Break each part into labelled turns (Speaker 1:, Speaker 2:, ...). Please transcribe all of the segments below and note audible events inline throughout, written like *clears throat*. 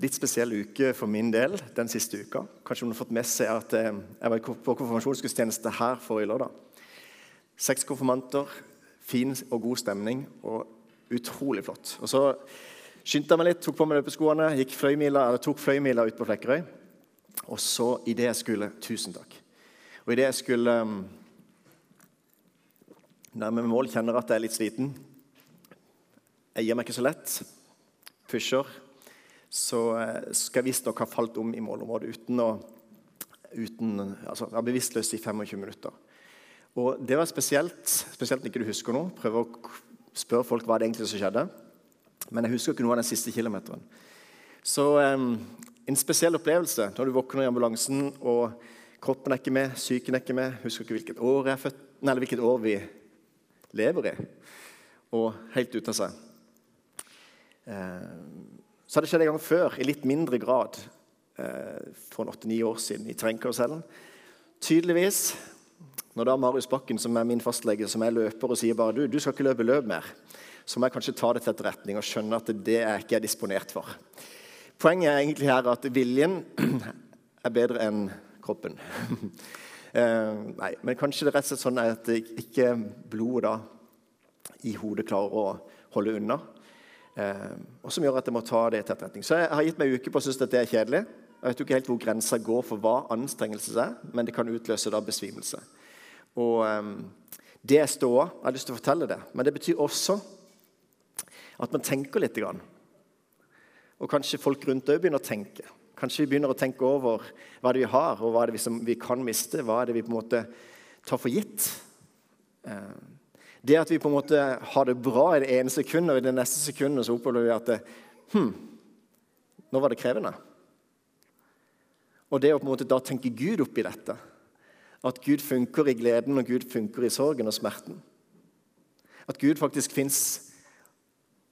Speaker 1: litt spesiell uke for min del den siste uka. Kanskje noen har fått med seg at eh, jeg var på konfirmasjonsgudstjeneste her forrige lørdag. Seks konfirmanter, fin og god stemning og utrolig flott. Og Så skyndte jeg meg litt, tok på meg løpeskoene, gikk fløymila, eller tok fløymila ut på Flekkerøy. Og så, idet jeg skulle Tusen takk. Og idet jeg skulle um, nærme mål, kjenner at jeg er litt sliten. Jeg gir meg ikke så lett. Pusher. Så eh, skal jeg visstnok ha falt om i målområdet uten å uten, altså, være bevisstløs i 25 minutter. Og Det var spesielt, spesielt når ikke du husker noe. Prøve å spørre folk hva det egentlig som skjedde. Men jeg husker ikke noe av den siste kilometeren. Så um, en spesiell opplevelse når du våkner i ambulansen og kroppen er ikke med, psyken er ikke med, husker ikke hvilket år, jeg er født, nei, hvilket år vi lever i, og helt ute av seg. Uh, så hadde det skjedd en gang før, i litt mindre grad, uh, for åtte-ni år siden, i terrengkarusellen. Tydeligvis når da Marius Bakken, som er min fastlege, som er løper og sier bare du, du skal ikke løpe løp mer, så må jeg kanskje ta det til etterretning og skjønne at det er ikke jeg disponert for. Poenget er egentlig her at viljen *clears throat* er bedre enn kroppen. *laughs* eh, nei, men kanskje det rett og slett sånn at ikke blodet da i hodet klarer å holde unna. Eh, og som gjør at jeg må ta det til etterretning. Så jeg har gitt meg en uke på å synes at det er kjedelig. Jeg vet ikke helt hvor grensa går for hva anstrengelse er, men det kan utløse da besvimelse. Og um, Det er ståa. Jeg har lyst til å fortelle det. Men det betyr også at man tenker litt. Grann. Og kanskje folk rundt òg begynner å tenke. Kanskje vi begynner å tenke over hva det vi har, og hva det vi, som vi kan miste. Hva er det vi på en måte tar for gitt? Um, det at vi på en måte har det bra i det ene sekundet, og i det neste sekundet så opplever vi at det, hm, nå var det krevende. Og det å på en måte da tenke Gud oppi dette at Gud funker i gleden, og Gud funker i sorgen og smerten. At Gud faktisk fins,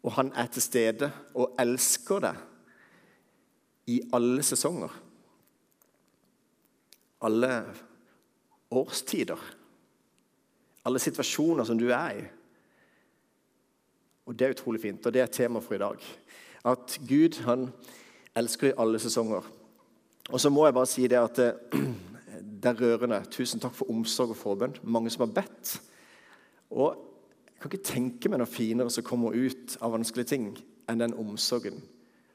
Speaker 1: og han er til stede og elsker deg i alle sesonger. Alle årstider. Alle situasjoner som du er i. Og Det er utrolig fint, og det er tema for i dag. At Gud han elsker i alle sesonger. Og så må jeg bare si det at det, *clears throat* det er rørende. Tusen takk for omsorg og forbønn. Mange som har bedt. Og Jeg kan ikke tenke meg noe finere som kommer ut av vanskelige ting, enn den omsorgen.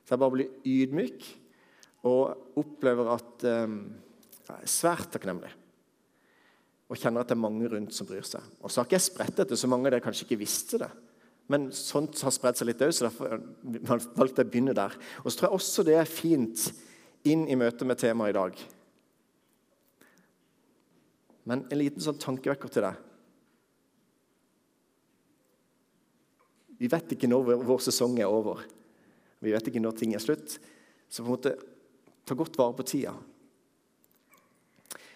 Speaker 1: Så jeg bare blir ydmyk og opplever at um, jeg er svært takknemlig. Og kjenner at det er mange rundt som bryr seg. Og så har ikke jeg spredt dette, så mange av dere kanskje ikke visste det. Men sånt har spredt seg litt òg, så derfor valgte jeg å begynne der. Og så tror jeg også det er fint inn i møtet med temaet i dag. Men en liten sånn tankevekker til deg. Vi vet ikke når vår sesong er over. Vi vet ikke når ting er slutt. Så på en måte, ta godt vare på tida.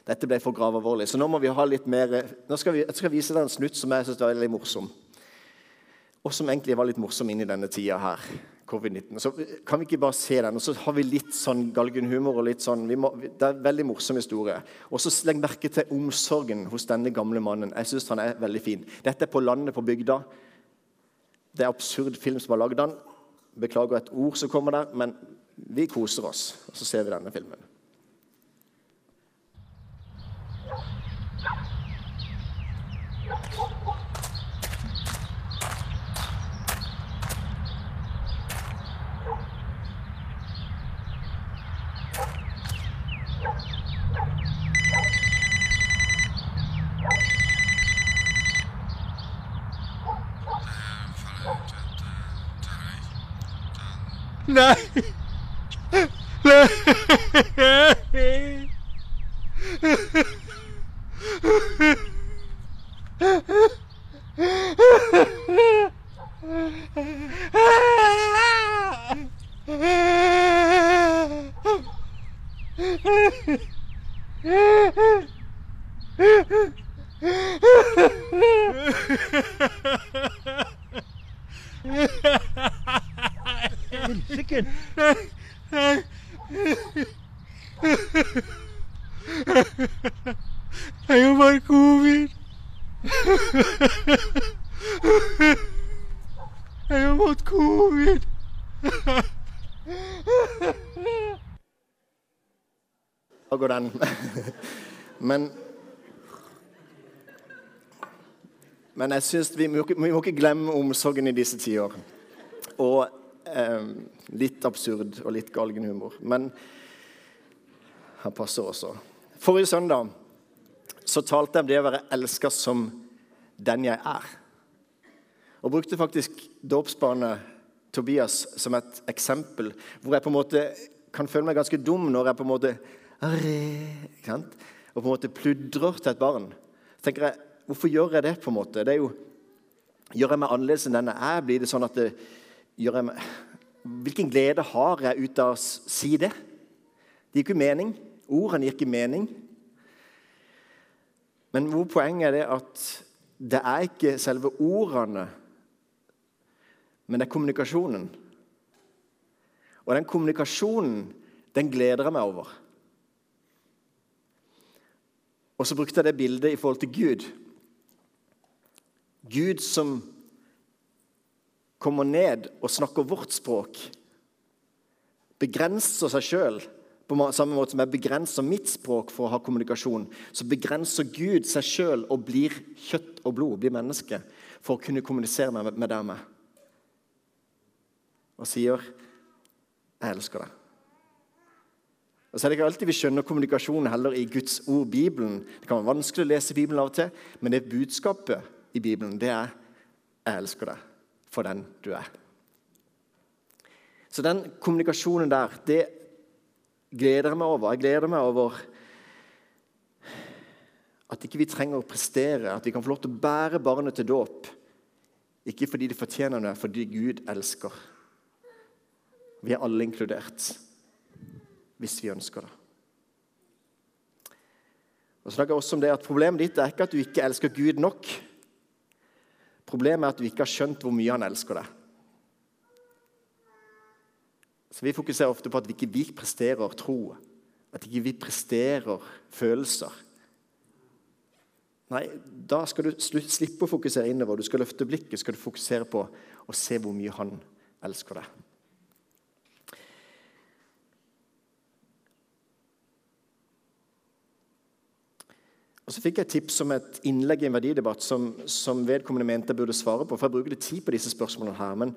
Speaker 1: Dette ble for gravalvorlig, så nå må vi ha litt mer Nå skal vi, jeg skal vise deg en snutt som jeg synes er veldig morsom. Og som egentlig var litt morsom inn i denne tida her covid-19. Så kan vi ikke bare se den? Og så har vi litt sånn galgenhumor. og litt sånn, må, Det er en veldig morsom historie. Og så Legg merke til omsorgen hos denne gamle mannen. Jeg synes han er veldig fin. Dette er på landet på bygda. Det er absurd film som har lagd den. Beklager et ord som kommer der, men vi koser oss. Og så ser vi denne filmen.
Speaker 2: Nei! Nei! Helsike! Det er jo bare covid. Jeg har fått covid.
Speaker 1: Da går den. Men Men jeg synes vi, må, vi må ikke glemme omsorgen i disse tider. Og eh, litt absurd og litt galgenhumor. Men han passer også. Forrige søndag så talte jeg om det å være elska som den jeg er. Og brukte faktisk dåpsbarnet Tobias som et eksempel, hvor jeg på en måte kan føle meg ganske dum når jeg på en måte? Og på en måte pludrer til et barn. Så tenker jeg, Hvorfor gjør jeg det? på en måte? Det er jo, Gjør jeg meg annerledes enn den jeg er? Blir det sånn at det, gjør jeg meg, Hvilken glede har jeg ut av å si det? Det gir ikke mening. Ordene gir ikke mening. Men hvor poenget er det at det er ikke selve ordene, men det er kommunikasjonen. Og den kommunikasjonen, den gleder jeg meg over. Og så brukte jeg det bildet i forhold til Gud. Gud som kommer ned og snakker vårt språk, begrenser seg sjøl på samme måte som jeg begrenser mitt språk for å ha kommunikasjon, så begrenser Gud seg sjøl og blir kjøtt og blod, blir menneske, for å kunne kommunisere med, med deg meg. Og sier 'Jeg elsker deg'. Og så er det ikke alltid vi skjønner kommunikasjonen heller i Guds ord, Bibelen. Det kan være vanskelig å lese Bibelen av og til, men det budskapet i Bibelen det er 'Jeg elsker deg for den du er'. Så den kommunikasjonen der, det gleder jeg meg over. Jeg gleder meg over at ikke vi trenger å prestere, at vi kan få lov til å bære barnet til dåp. Ikke fordi de fortjener det, fordi Gud elsker. Vi er alle inkludert hvis vi ønsker det. Og så snakker jeg også om det at Problemet ditt er ikke at du ikke elsker Gud nok. Problemet er at du ikke har skjønt hvor mye han elsker deg. Så Vi fokuserer ofte på at vi ikke vi presterer tro, at ikke vi presterer følelser. Nei, da skal du slippe å fokusere innover. Du skal løfte blikket skal du fokusere på å se hvor mye han elsker deg. Og Så fikk jeg tips om et innlegg i en verdidebatt som, som vedkommende mente jeg burde svare på. for jeg bruker litt tid på disse spørsmålene her. Men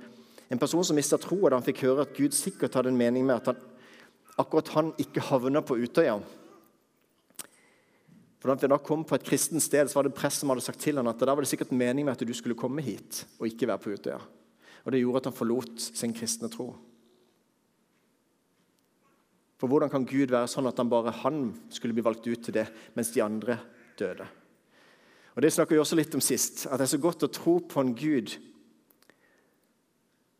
Speaker 1: en person som mista troa da han fikk høre at Gud sikkert hadde en mening med at han, akkurat han ikke havna på Utøya. For Da jeg da kom på et kristent sted, så var det prest som hadde sagt til han at da var det sikkert en mening med at du skulle komme hit og ikke være på Utøya. Og Det gjorde at han forlot sin kristne tro. For hvordan kan Gud være sånn at han bare han skulle bli valgt ut til det, mens de andre døde? Og Det snakker vi også litt om sist. At det er så godt å tro på en Gud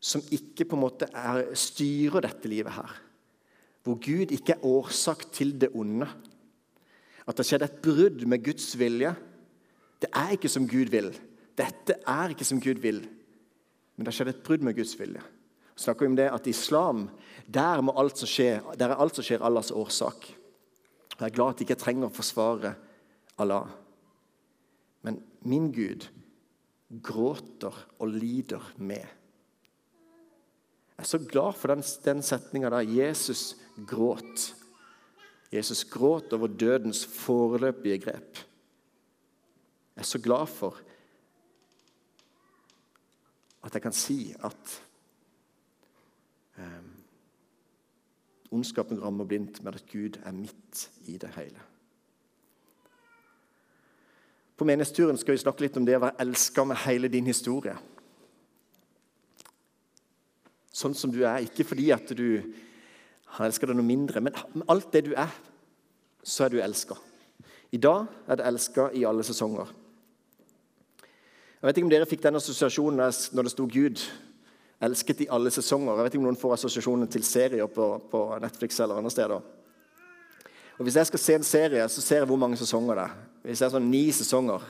Speaker 1: som ikke på en måte er, styrer dette livet her. Hvor Gud ikke er årsak til det onde. At det skjedde et brudd med Guds vilje. Det er ikke som Gud vil. Dette er ikke som Gud vil. Men det skjedde et brudd med Guds vilje. Vi snakker om det at i islam der, må alt som skjer, der er alt som skjer, Allahs årsak. Jeg er glad at jeg ikke trenger å forsvare Allah. Men min Gud gråter og lider med. Jeg er så glad for den, den setninga der. Jesus gråt. Jesus gråt over dødens foreløpige grep. Jeg er så glad for at jeg kan si at eh, ondskapen rammer blindt, men at Gud er midt i det hele. På menighetsturen skal vi snakke litt om det å være elska med hele din historie. Sånn som du er, ikke fordi at du har elska deg noe mindre, men med alt det du er, så er du elska. I dag er det elska i alle sesonger. Jeg vet ikke om dere fikk den assosiasjonen når det sto Gud elsket i alle sesonger. Jeg vet ikke om noen får assosiasjonen til serier på, på Netflix eller andre steder. Og Hvis jeg skal se en serie, så ser jeg hvor mange sesonger det er. Hvis det er sånn ni sesonger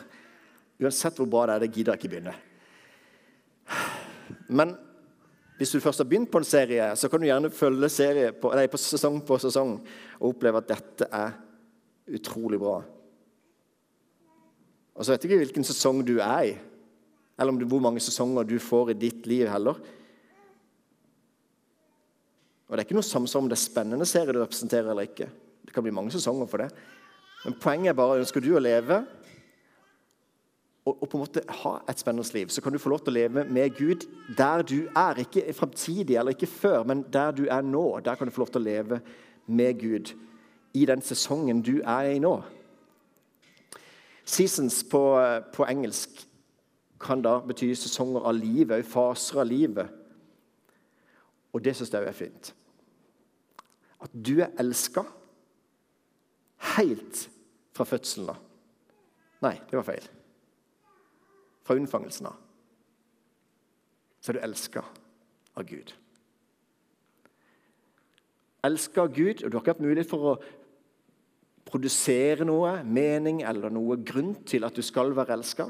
Speaker 1: Uansett hvor bra det er, det gidder jeg ikke begynne. Men hvis du først har begynt på en serie, så kan du gjerne følge serie på, nei, på sesong på sesong og oppleve at dette er utrolig bra. Og så vet jeg ikke hvilken sesong du er i, eller om du, hvor mange sesonger du får i ditt liv heller. Og Det er ikke noe samsvar om det er spennende serie du representerer eller ikke. Det kan bli mange sesonger for det. Men poenget er bare ønsker du å leve og, og, på en måte ha et spennende liv, så kan du få lov til å leve med Gud der du er. Ikke framtidig eller ikke før, men der du er nå. Der kan du få lov til å leve med Gud i den sesongen du er i nå. Seasons på, på engelsk kan da bety sesonger av livet, faser av livet. Og det syns jeg er fint. At du er elska helt fra fødselen av. Nei, det var feil. Fra unnfangelsen av. Så er du elska av Gud. Elska av Gud, og du har ikke hatt mulighet for å produsere noe, mening eller noe grunn til at du skal være elska.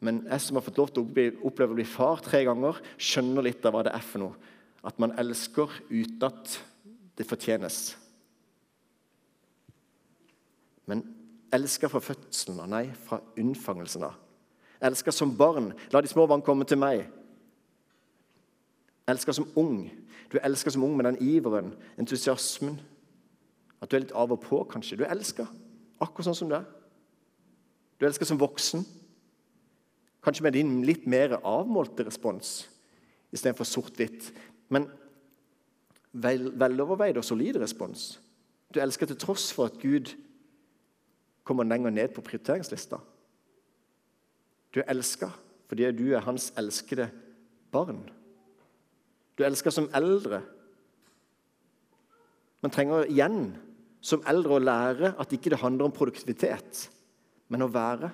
Speaker 1: Men jeg som har fått lov til å oppleve å bli far tre ganger, skjønner litt av hva det er for noe. At man elsker uten at det fortjenes. Men elsker fra fødselen av, nei, fra unnfangelsen av. Elsker som barn. La de små barn komme til meg. Elsker som ung. Du elsker som ung med den iveren, entusiasmen. At du er litt av og på, kanskje. Du elsker akkurat sånn som du er. Du elsker som voksen. Kanskje med din litt mer avmålte respons istedenfor sort-hvitt. Men vel, veloverveid og solid respons. Du elsker til tross for at Gud kommer lenger ned på prioriteringslista. Du er elska fordi du er hans elskede barn. Du er elska som eldre. Man trenger igjen som eldre å lære at ikke det handler om produktivitet, men å være.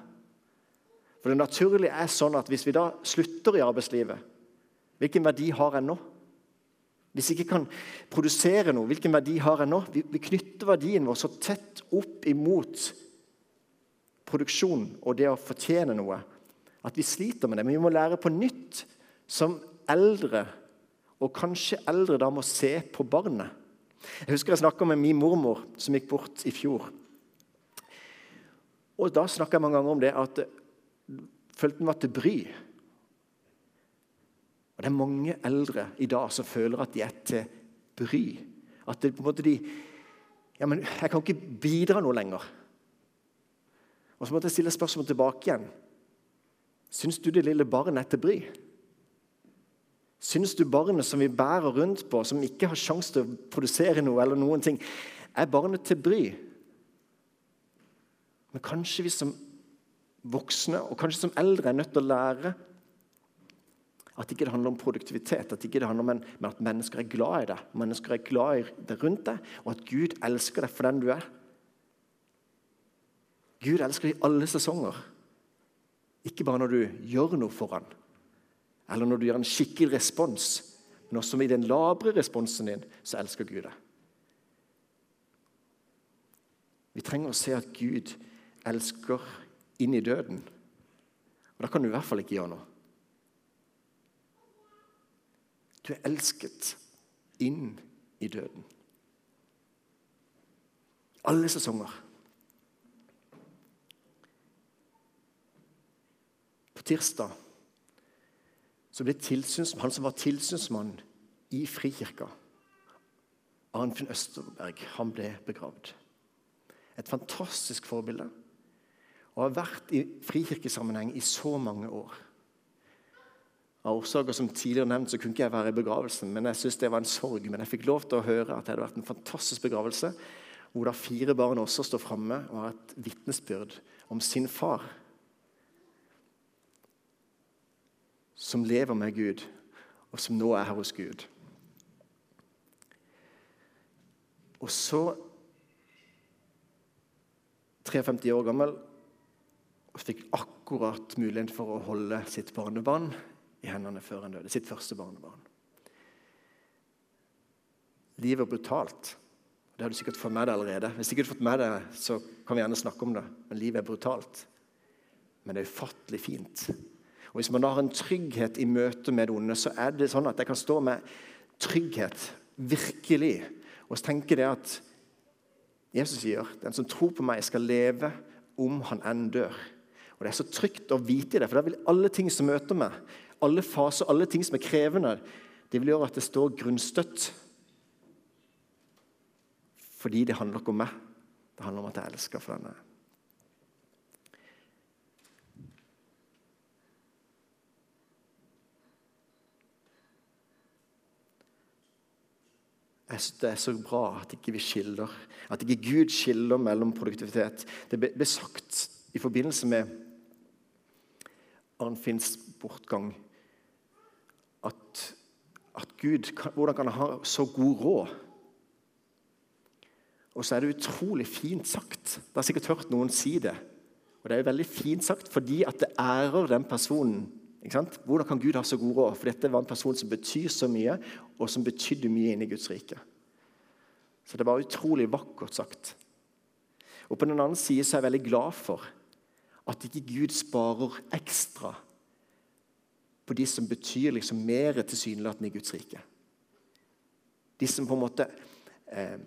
Speaker 1: For det naturlige er sånn at Hvis vi da slutter i arbeidslivet, hvilken verdi har jeg nå? Hvis jeg ikke kan produsere noe, hvilken verdi har jeg nå? Vi, vi knytter verdien vår så tett opp imot produksjon og det å fortjene noe at vi sliter med det. Men vi må lære på nytt som eldre, og kanskje eldre da må se på barnet. Jeg husker jeg snakka med min mormor som gikk bort i fjor. Og Da snakka jeg mange ganger om det at følte hun var til bry. Og Det er mange eldre i dag som føler at de er til bry. At det på en måte de Ja, men jeg kan ikke bidra noe lenger. Og så måtte jeg stille spørsmål tilbake igjen. Syns du det lille barnet er til bry? Syns du barnet som vi bærer rundt på, som ikke har sjanse til å produsere noe, eller noen ting, er barnet til bry? Men kanskje vi som voksne og kanskje som eldre er nødt til å lære at ikke det handler om produktivitet, at ikke det handler om men at mennesker er glad i deg, mennesker er glad i det rundt deg, og at Gud elsker deg for den du er. Gud elsker deg i alle sesonger. Ikke bare når du gjør noe for ham, eller når du gjør en skikkelig respons, men også i den labre responsen din, så elsker Gud deg. Vi trenger å se at Gud elsker inn i døden. Og da kan du i hvert fall ikke gjøre noe. Du er elsket inn i døden. Alle sesonger. På tirsdag så ble han som var tilsynsmann i Frikirka, Arnfinn Østerberg, han ble begravd. Et fantastisk forbilde og har vært i frikirkesammenheng i så mange år. Av årsaker som tidligere nevnt så kunne ikke jeg være i begravelsen, men jeg synes det var en sorg. Men jeg fikk lov til å høre at det hadde vært en fantastisk begravelse, hvor da fire barn også står framme og har et vitnesbyrd om sin far. Som lever med Gud, og som nå er her hos Gud. Og så 53 år gammel og fikk akkurat mulighet for å holde sitt barnebarn i hendene før han døde. Sitt første barnebarn. Livet er brutalt. Det har du sikkert fått med deg allerede. Hvis ikke du har fått med deg, så kan vi gjerne snakke om det. Men livet er brutalt. Men det er ufattelig fint. Og Hvis man da har en trygghet i møte med det onde, så er det sånn at jeg kan stå med trygghet, virkelig, og tenke det at Jesus sier den som tror på meg, skal leve om han enn dør. Og Det er så trygt å vite det, for da vil alle ting som møter meg, alle faser, alle ting som er krevende, det vil gjøre at det står grunnstøtt Fordi det handler ikke om meg. Det handler om at jeg elsker for denne. Jeg synes Det er så bra at ikke vi skiller, at ikke Gud skiller mellom produktivitet. Det ble sagt i forbindelse med Arnfinns bortgang at, at Gud Hvordan kan han ha så god råd? Og så er det utrolig fint sagt. Det har sikkert hørt noen si det. Og det er veldig fint sagt fordi at det ærer den personen. Hvordan kan Gud ha så god råd? For dette var en person som betyr så mye, og som betydde mye inni Guds rike. Så det var utrolig vakkert sagt. Og på den andre side så er jeg veldig glad for at ikke Gud sparer ekstra på de som betyr liksom mer tilsynelatende i Guds rike. De som på en måte eh,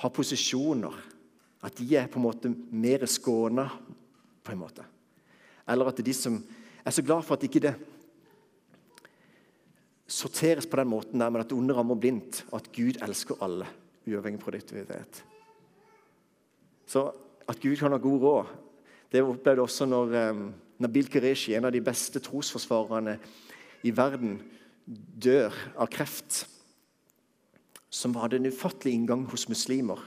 Speaker 1: har posisjoner. At de er på en måte mer skåna, på en måte. Eller at de som er så glad for at ikke det sorteres på den måten der, men at det onde rammer blindt, og at Gud elsker alle, uavhengig av produktivitet. Så at Gud kan ha god råd, det opplevde også når um, Nabil Qureshi, en av de beste trosforsvarerne i verden, dør av kreft. Som hadde en ufattelig inngang hos muslimer.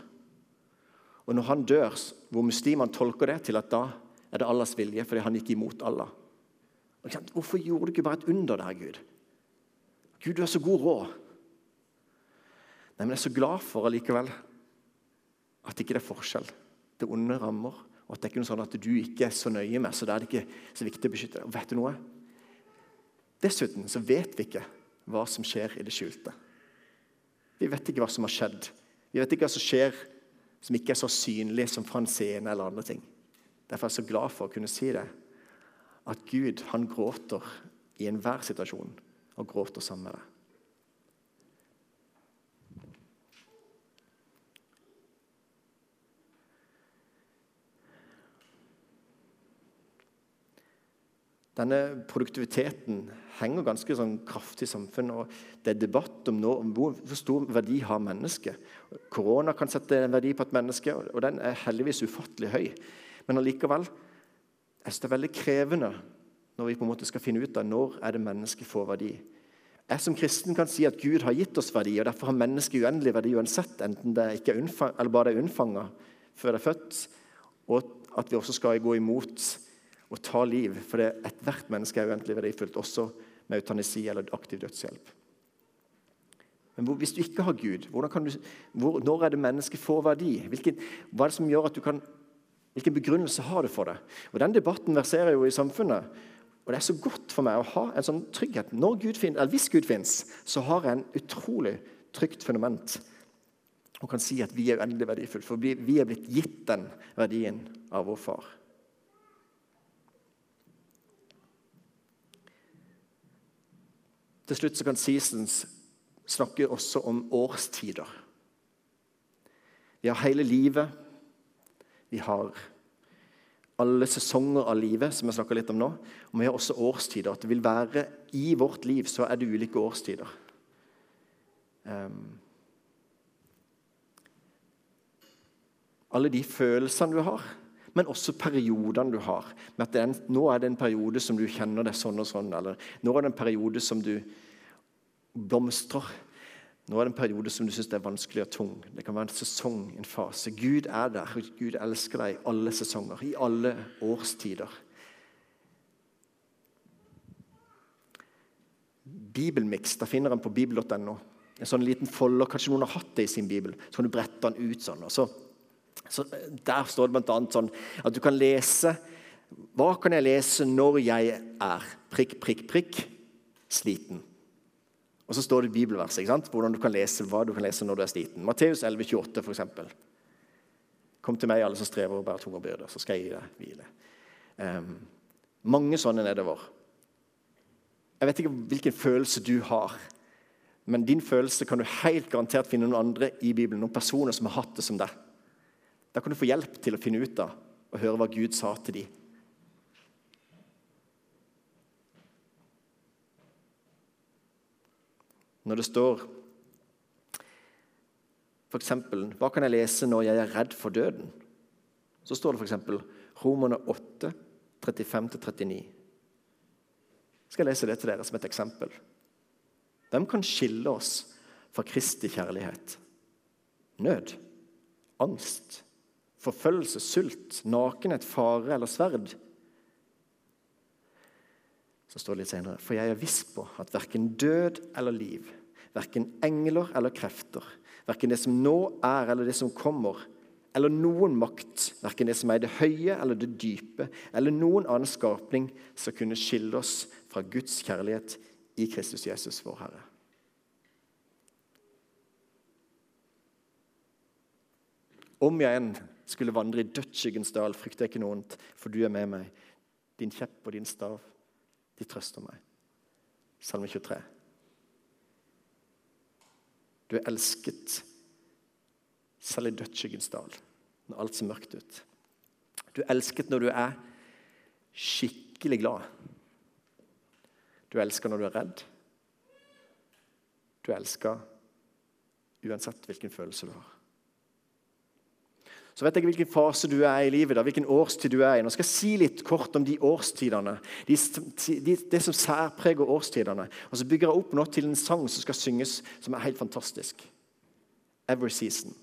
Speaker 1: Og når han dør, hvor muslimene tolker det til at da er det Allahs vilje fordi han gikk imot Allah. Hvorfor gjorde du ikke bare et under der, Gud? Gud, du har så god råd. Nei, men Jeg er så glad for allikevel at ikke det er forskjell. Det onde rammer, og at det er ikke noe sånn at du ikke er så nøye med, så da er det ikke så viktig å beskytte deg. Og vet du noe? Dessuten så vet vi ikke hva som skjer i det skjulte. Vi vet ikke hva som har skjedd. Vi vet ikke hva som skjer som ikke er så synlig som fra en scene eller andre ting. Derfor er jeg så glad for å kunne si det. At Gud han gråter i enhver situasjon, og gråter sammen med deg. Denne produktiviteten henger ganske sånn kraftig i samfunnet. og Det er debatt om, nå, om hvor, stor verdi har mennesket. Korona kan sette en verdi på et menneske, og den er heldigvis ufattelig høy. Men allikevel er det veldig krevende når vi på en måte skal finne ut av når er det mennesket får verdi. Jeg som kristen kan si at Gud har gitt oss verdi, og derfor har mennesket uendelig verdi uansett, enten det ikke er unnfang, eller bare det er unnfanga før det er født, og at vi også skal gå imot og ta liv. For ethvert menneske er uendelig verdifullt, også med eutanasi eller aktiv dødshjelp. Men hvis du ikke har Gud, du, hvor, når er det mennesket får verdi? Hvilken, hva er det som gjør at du kan, Hvilken begrunnelse har du for det? Og Den debatten verserer jo i samfunnet. Og Det er så godt for meg å ha en sånn trygghet. Gud finnes, eller Hvis Gud fins, så har jeg en utrolig trygt fundament og kan si at vi er uendelig verdifulle. For vi er blitt gitt den verdien av vår far. Til slutt så kan Seasons snakke også om årstider. Vi har hele livet. Vi har alle sesonger av livet, som jeg snakka litt om nå. Og vi har også årstider. At det vil være I vårt liv så er det ulike årstider. Um, alle de følelsene du har, men også periodene du har. Med at en, nå er det en periode som du kjenner deg sånn og sånn, eller nå er det en periode som du blomstrer. Nå er det en periode som du syns er vanskelig og tung. Det kan være en sesong, en fase. Gud er der. Gud elsker deg i alle sesonger, i alle årstider. Bibelmiks da finner en på bibel.no. En sånn liten folder. Kanskje noen har hatt det i sin bibel. Så kan du brette den ut sånn. så så Der står det bl.a. sånn at du kan lese Hva kan jeg lese når jeg er prikk, prikk, prikk sliten? Og så står det i bibelverset ikke sant? hvordan du kan lese hva du kan lese når du er sliten. Matteus 11, 28 f.eks. Kom til meg, alle som strever og bærer tunge byrder, så skal jeg gi deg hvile. Um, mange sånne nedover. Jeg vet ikke hvilken følelse du har, men din følelse kan du helt garantert finne noen andre i Bibelen, noen personer som har hatt det som deg. Da kan du få hjelp til å finne ut av og høre hva Gud sa til dem. Når det står eksempel, hva kan jeg lese når jeg er redd for døden? Så står det f.eks. Romerne 8, 35-39. Skal jeg lese det til dere som et eksempel? Hvem kan skille oss fra Kristi kjærlighet? Nød, angst, forfølgelse, sult, nakenhet, fare eller sverd? Så står det litt senere. For jeg er viss på at verken død eller liv, verken engler eller krefter, verken det som nå er eller det som kommer, eller noen makt, verken det som er i det høye eller det dype, eller noen annen skapning, som kunne skille oss fra Guds kjærlighet i Kristus Jesus, vår Herre. Om jeg enn skulle vandre i dødsskyggens dal, frykter jeg ikke noe ondt, for du er med meg. Din kjepp og din stav, de trøster meg. Salme 23. Du er elsket selv i dødsskyggens dal, når alt ser mørkt ut. Du er elsket når du er skikkelig glad. Du elsker når du er redd. Du elsker uansett hvilken følelse du har. Så vet jeg hvilken fase du er i livet, da, hvilken årstid du er i. Nå skal jeg si litt kort om de årstidene, de, de, det som særpreger årstidene. Og så bygger jeg opp nå til en sang som skal synges, som er helt fantastisk. 'Every Season'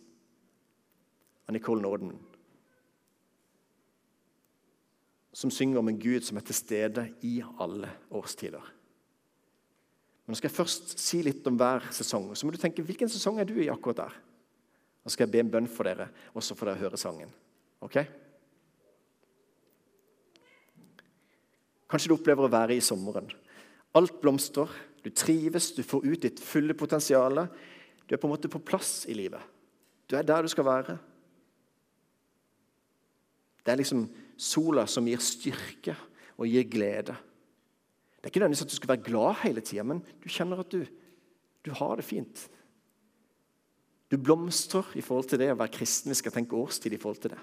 Speaker 1: av Nicole Norden. Som synger om en Gud som er til stede i alle årstider. Men Nå skal jeg først si litt om hver sesong. Så må du tenke hvilken sesong er du i akkurat der. Nå skal jeg be en bønn for dere, og så får dere høre sangen. Ok? Kanskje du opplever å være i sommeren. Alt blomstrer, du trives, du får ut ditt fulle potensial. Du er på en måte på plass i livet. Du er der du skal være. Det er liksom sola som gir styrke og gir glede. Det er ikke nødvendigvis at du skal være glad hele tida, men du kjenner at du, du har det fint. Du blomstrer i forhold til det å være kristen. Vi skal tenke årstid i forhold til det.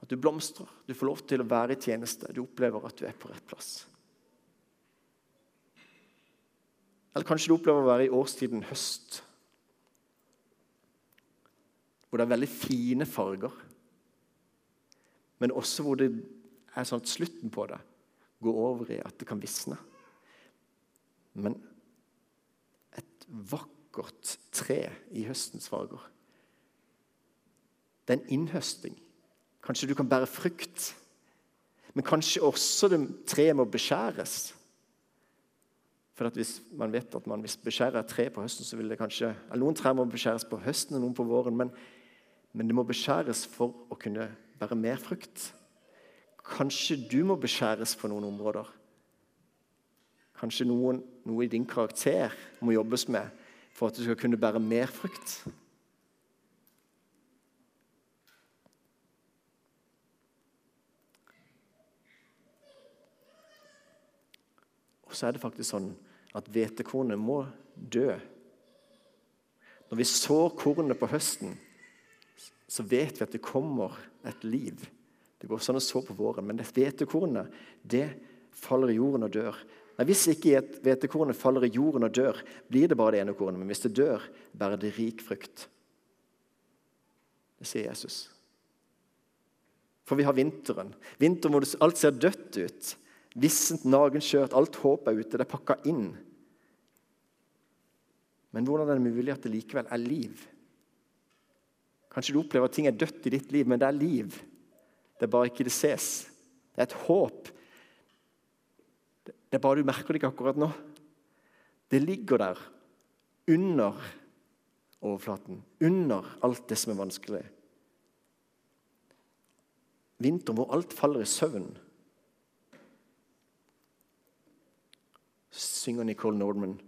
Speaker 1: At du blomstrer. Du får lov til å være i tjeneste. Du opplever at du er på rett plass. Eller kanskje du opplever å være i årstiden høst. Hvor det er veldig fine farger. Men også hvor det er sånn at slutten på det går over i at det kan visne. Men et vakkert vakkert tre i høstens farger. Det er en innhøsting. Kanskje du kan bære frukt. Men kanskje også det treet må beskjæres. For Hvis man vet at man hvis beskjærer et tre på høsten, så vil det kanskje Noen trær må beskjæres på høsten og noen på våren, men, men det må beskjæres for å kunne bære mer frukt. Kanskje du må beskjæres på noen områder. Kanskje noen, noe i din karakter må jobbes med for at du skal kunne bære mer frukt. Og så er det faktisk sånn at hvetekornet må dø. Når vi sår kornet på høsten, så vet vi at det kommer et liv. Det går sånn å så på våren, men det hvetekornet det faller i jorden og dør. Nei, Hvis ikke hvetekornet faller i jorden og dør, blir det bare det ene kornet. Men hvis det dør, bærer det rik frukt. Det sier Jesus. For vi har vinteren. Vinteren hvor alt ser dødt ut. Vissent, nagen, skjørt. Alt håp er ute. Det er pakka inn. Men hvordan er det mulig at det likevel er liv? Kanskje du opplever at ting er dødt i ditt liv, men det er liv. Det er bare ikke det ses. Det er et håp det er bare du merker det ikke akkurat nå. Det ligger der under overflaten, under alt det som er vanskelig. Vinteren hvor alt faller i søvn. synger Nicole Nordman.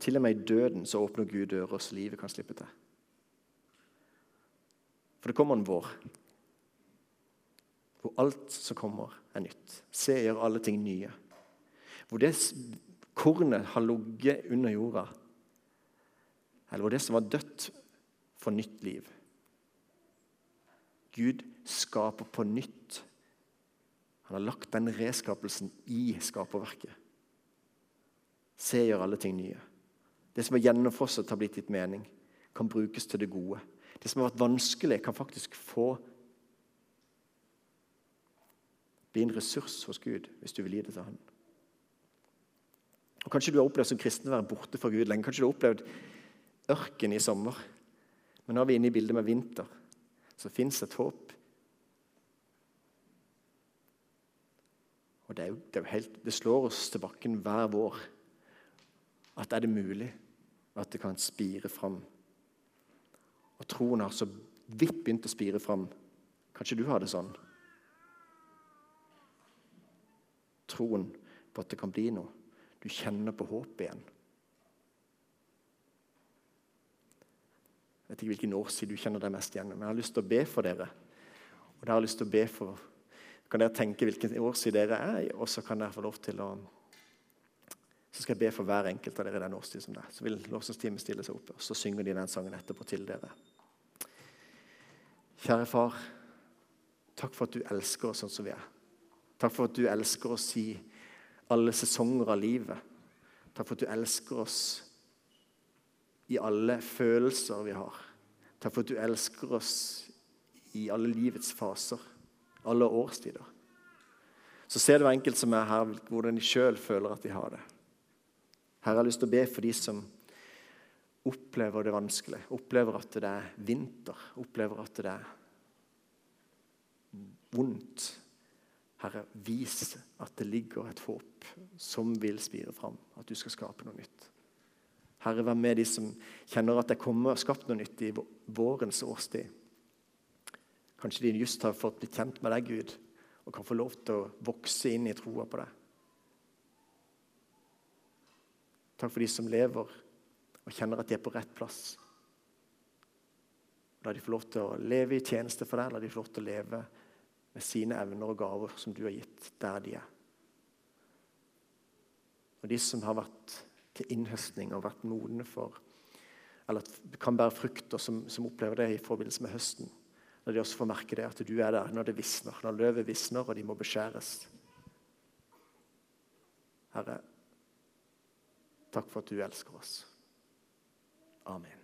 Speaker 1: Til og med i døden så åpner Gud dører så livet kan slippe til. For det kommer en vår hvor alt som kommer, er nytt. Se, gjør alle ting nye hvor det kornet har ligget under jorda, eller hvor det som var dødt, får nytt liv. Gud skaper på nytt. Han har lagt den reskapelsen i skaperverket. Se, gjør alle ting nye. Det som er gjennomfrosset, har blitt gitt mening, kan brukes til det gode. Det som har vært vanskelig, kan faktisk få bli en ressurs hos Gud hvis du vil gi det til Han. Og Kanskje du har opplevd som kristen å være borte fra Gud lenge. Kanskje du har opplevd ørken i sommer. Men nå er vi inne i bildet med vinter. Så fins et håp. Og det, jo, det, helt, det slår oss til bakken hver vår. At er det mulig at det kan spire fram? Og troen har så vidt begynt å spire fram. Kanskje du har det sånn? Troen på at det kan bli noe. Du kjenner på håp igjen. Jeg vet ikke hvilken årstid du kjenner deg mest igjen men jeg har lyst til å be for dere. Og da har jeg lyst til å be for Kan dere tenke hvilken årstid dere er og så kan dere få lov til å Så skal jeg be for hver enkelt av dere i den årstid som det er. Så vil lovsangsteamet stille seg opp, og så synger de den sangen etterpå til dere. Kjære far, takk for at du elsker oss sånn som vi er. Takk for at du elsker oss i alle sesonger av livet. Takk for at du elsker oss i alle følelser vi har. Takk for at du elsker oss i alle livets faser, alle årstider. Så ser du enkelt som er her, hvordan de sjøl føler at de har det. Her har jeg lyst til å be for de som opplever det vanskelig, opplever at det er vinter, opplever at det er vondt. Herre, vis at det ligger et håp som vil spire fram, at du skal skape noe nytt. Herre, vær med de som kjenner at det kommer skapt noe nytt i vårens årstid. Kanskje de just har fått blitt kjent med deg, Gud, og kan få lov til å vokse inn i troa på deg. Takk for de som lever og kjenner at de er på rett plass. La de få lov til å leve i tjeneste for deg, la de få lov til å leve med sine evner og gaver som du har gitt, der de er. Og de som har vært til innhøstning og vært modne for Eller kan bære frukter, som, som opplever det i forbindelse med høsten. Når de også får merke det, at du er der når det visner, når løvet visner og de må beskjæres. Herre, takk for at du elsker oss. Amen.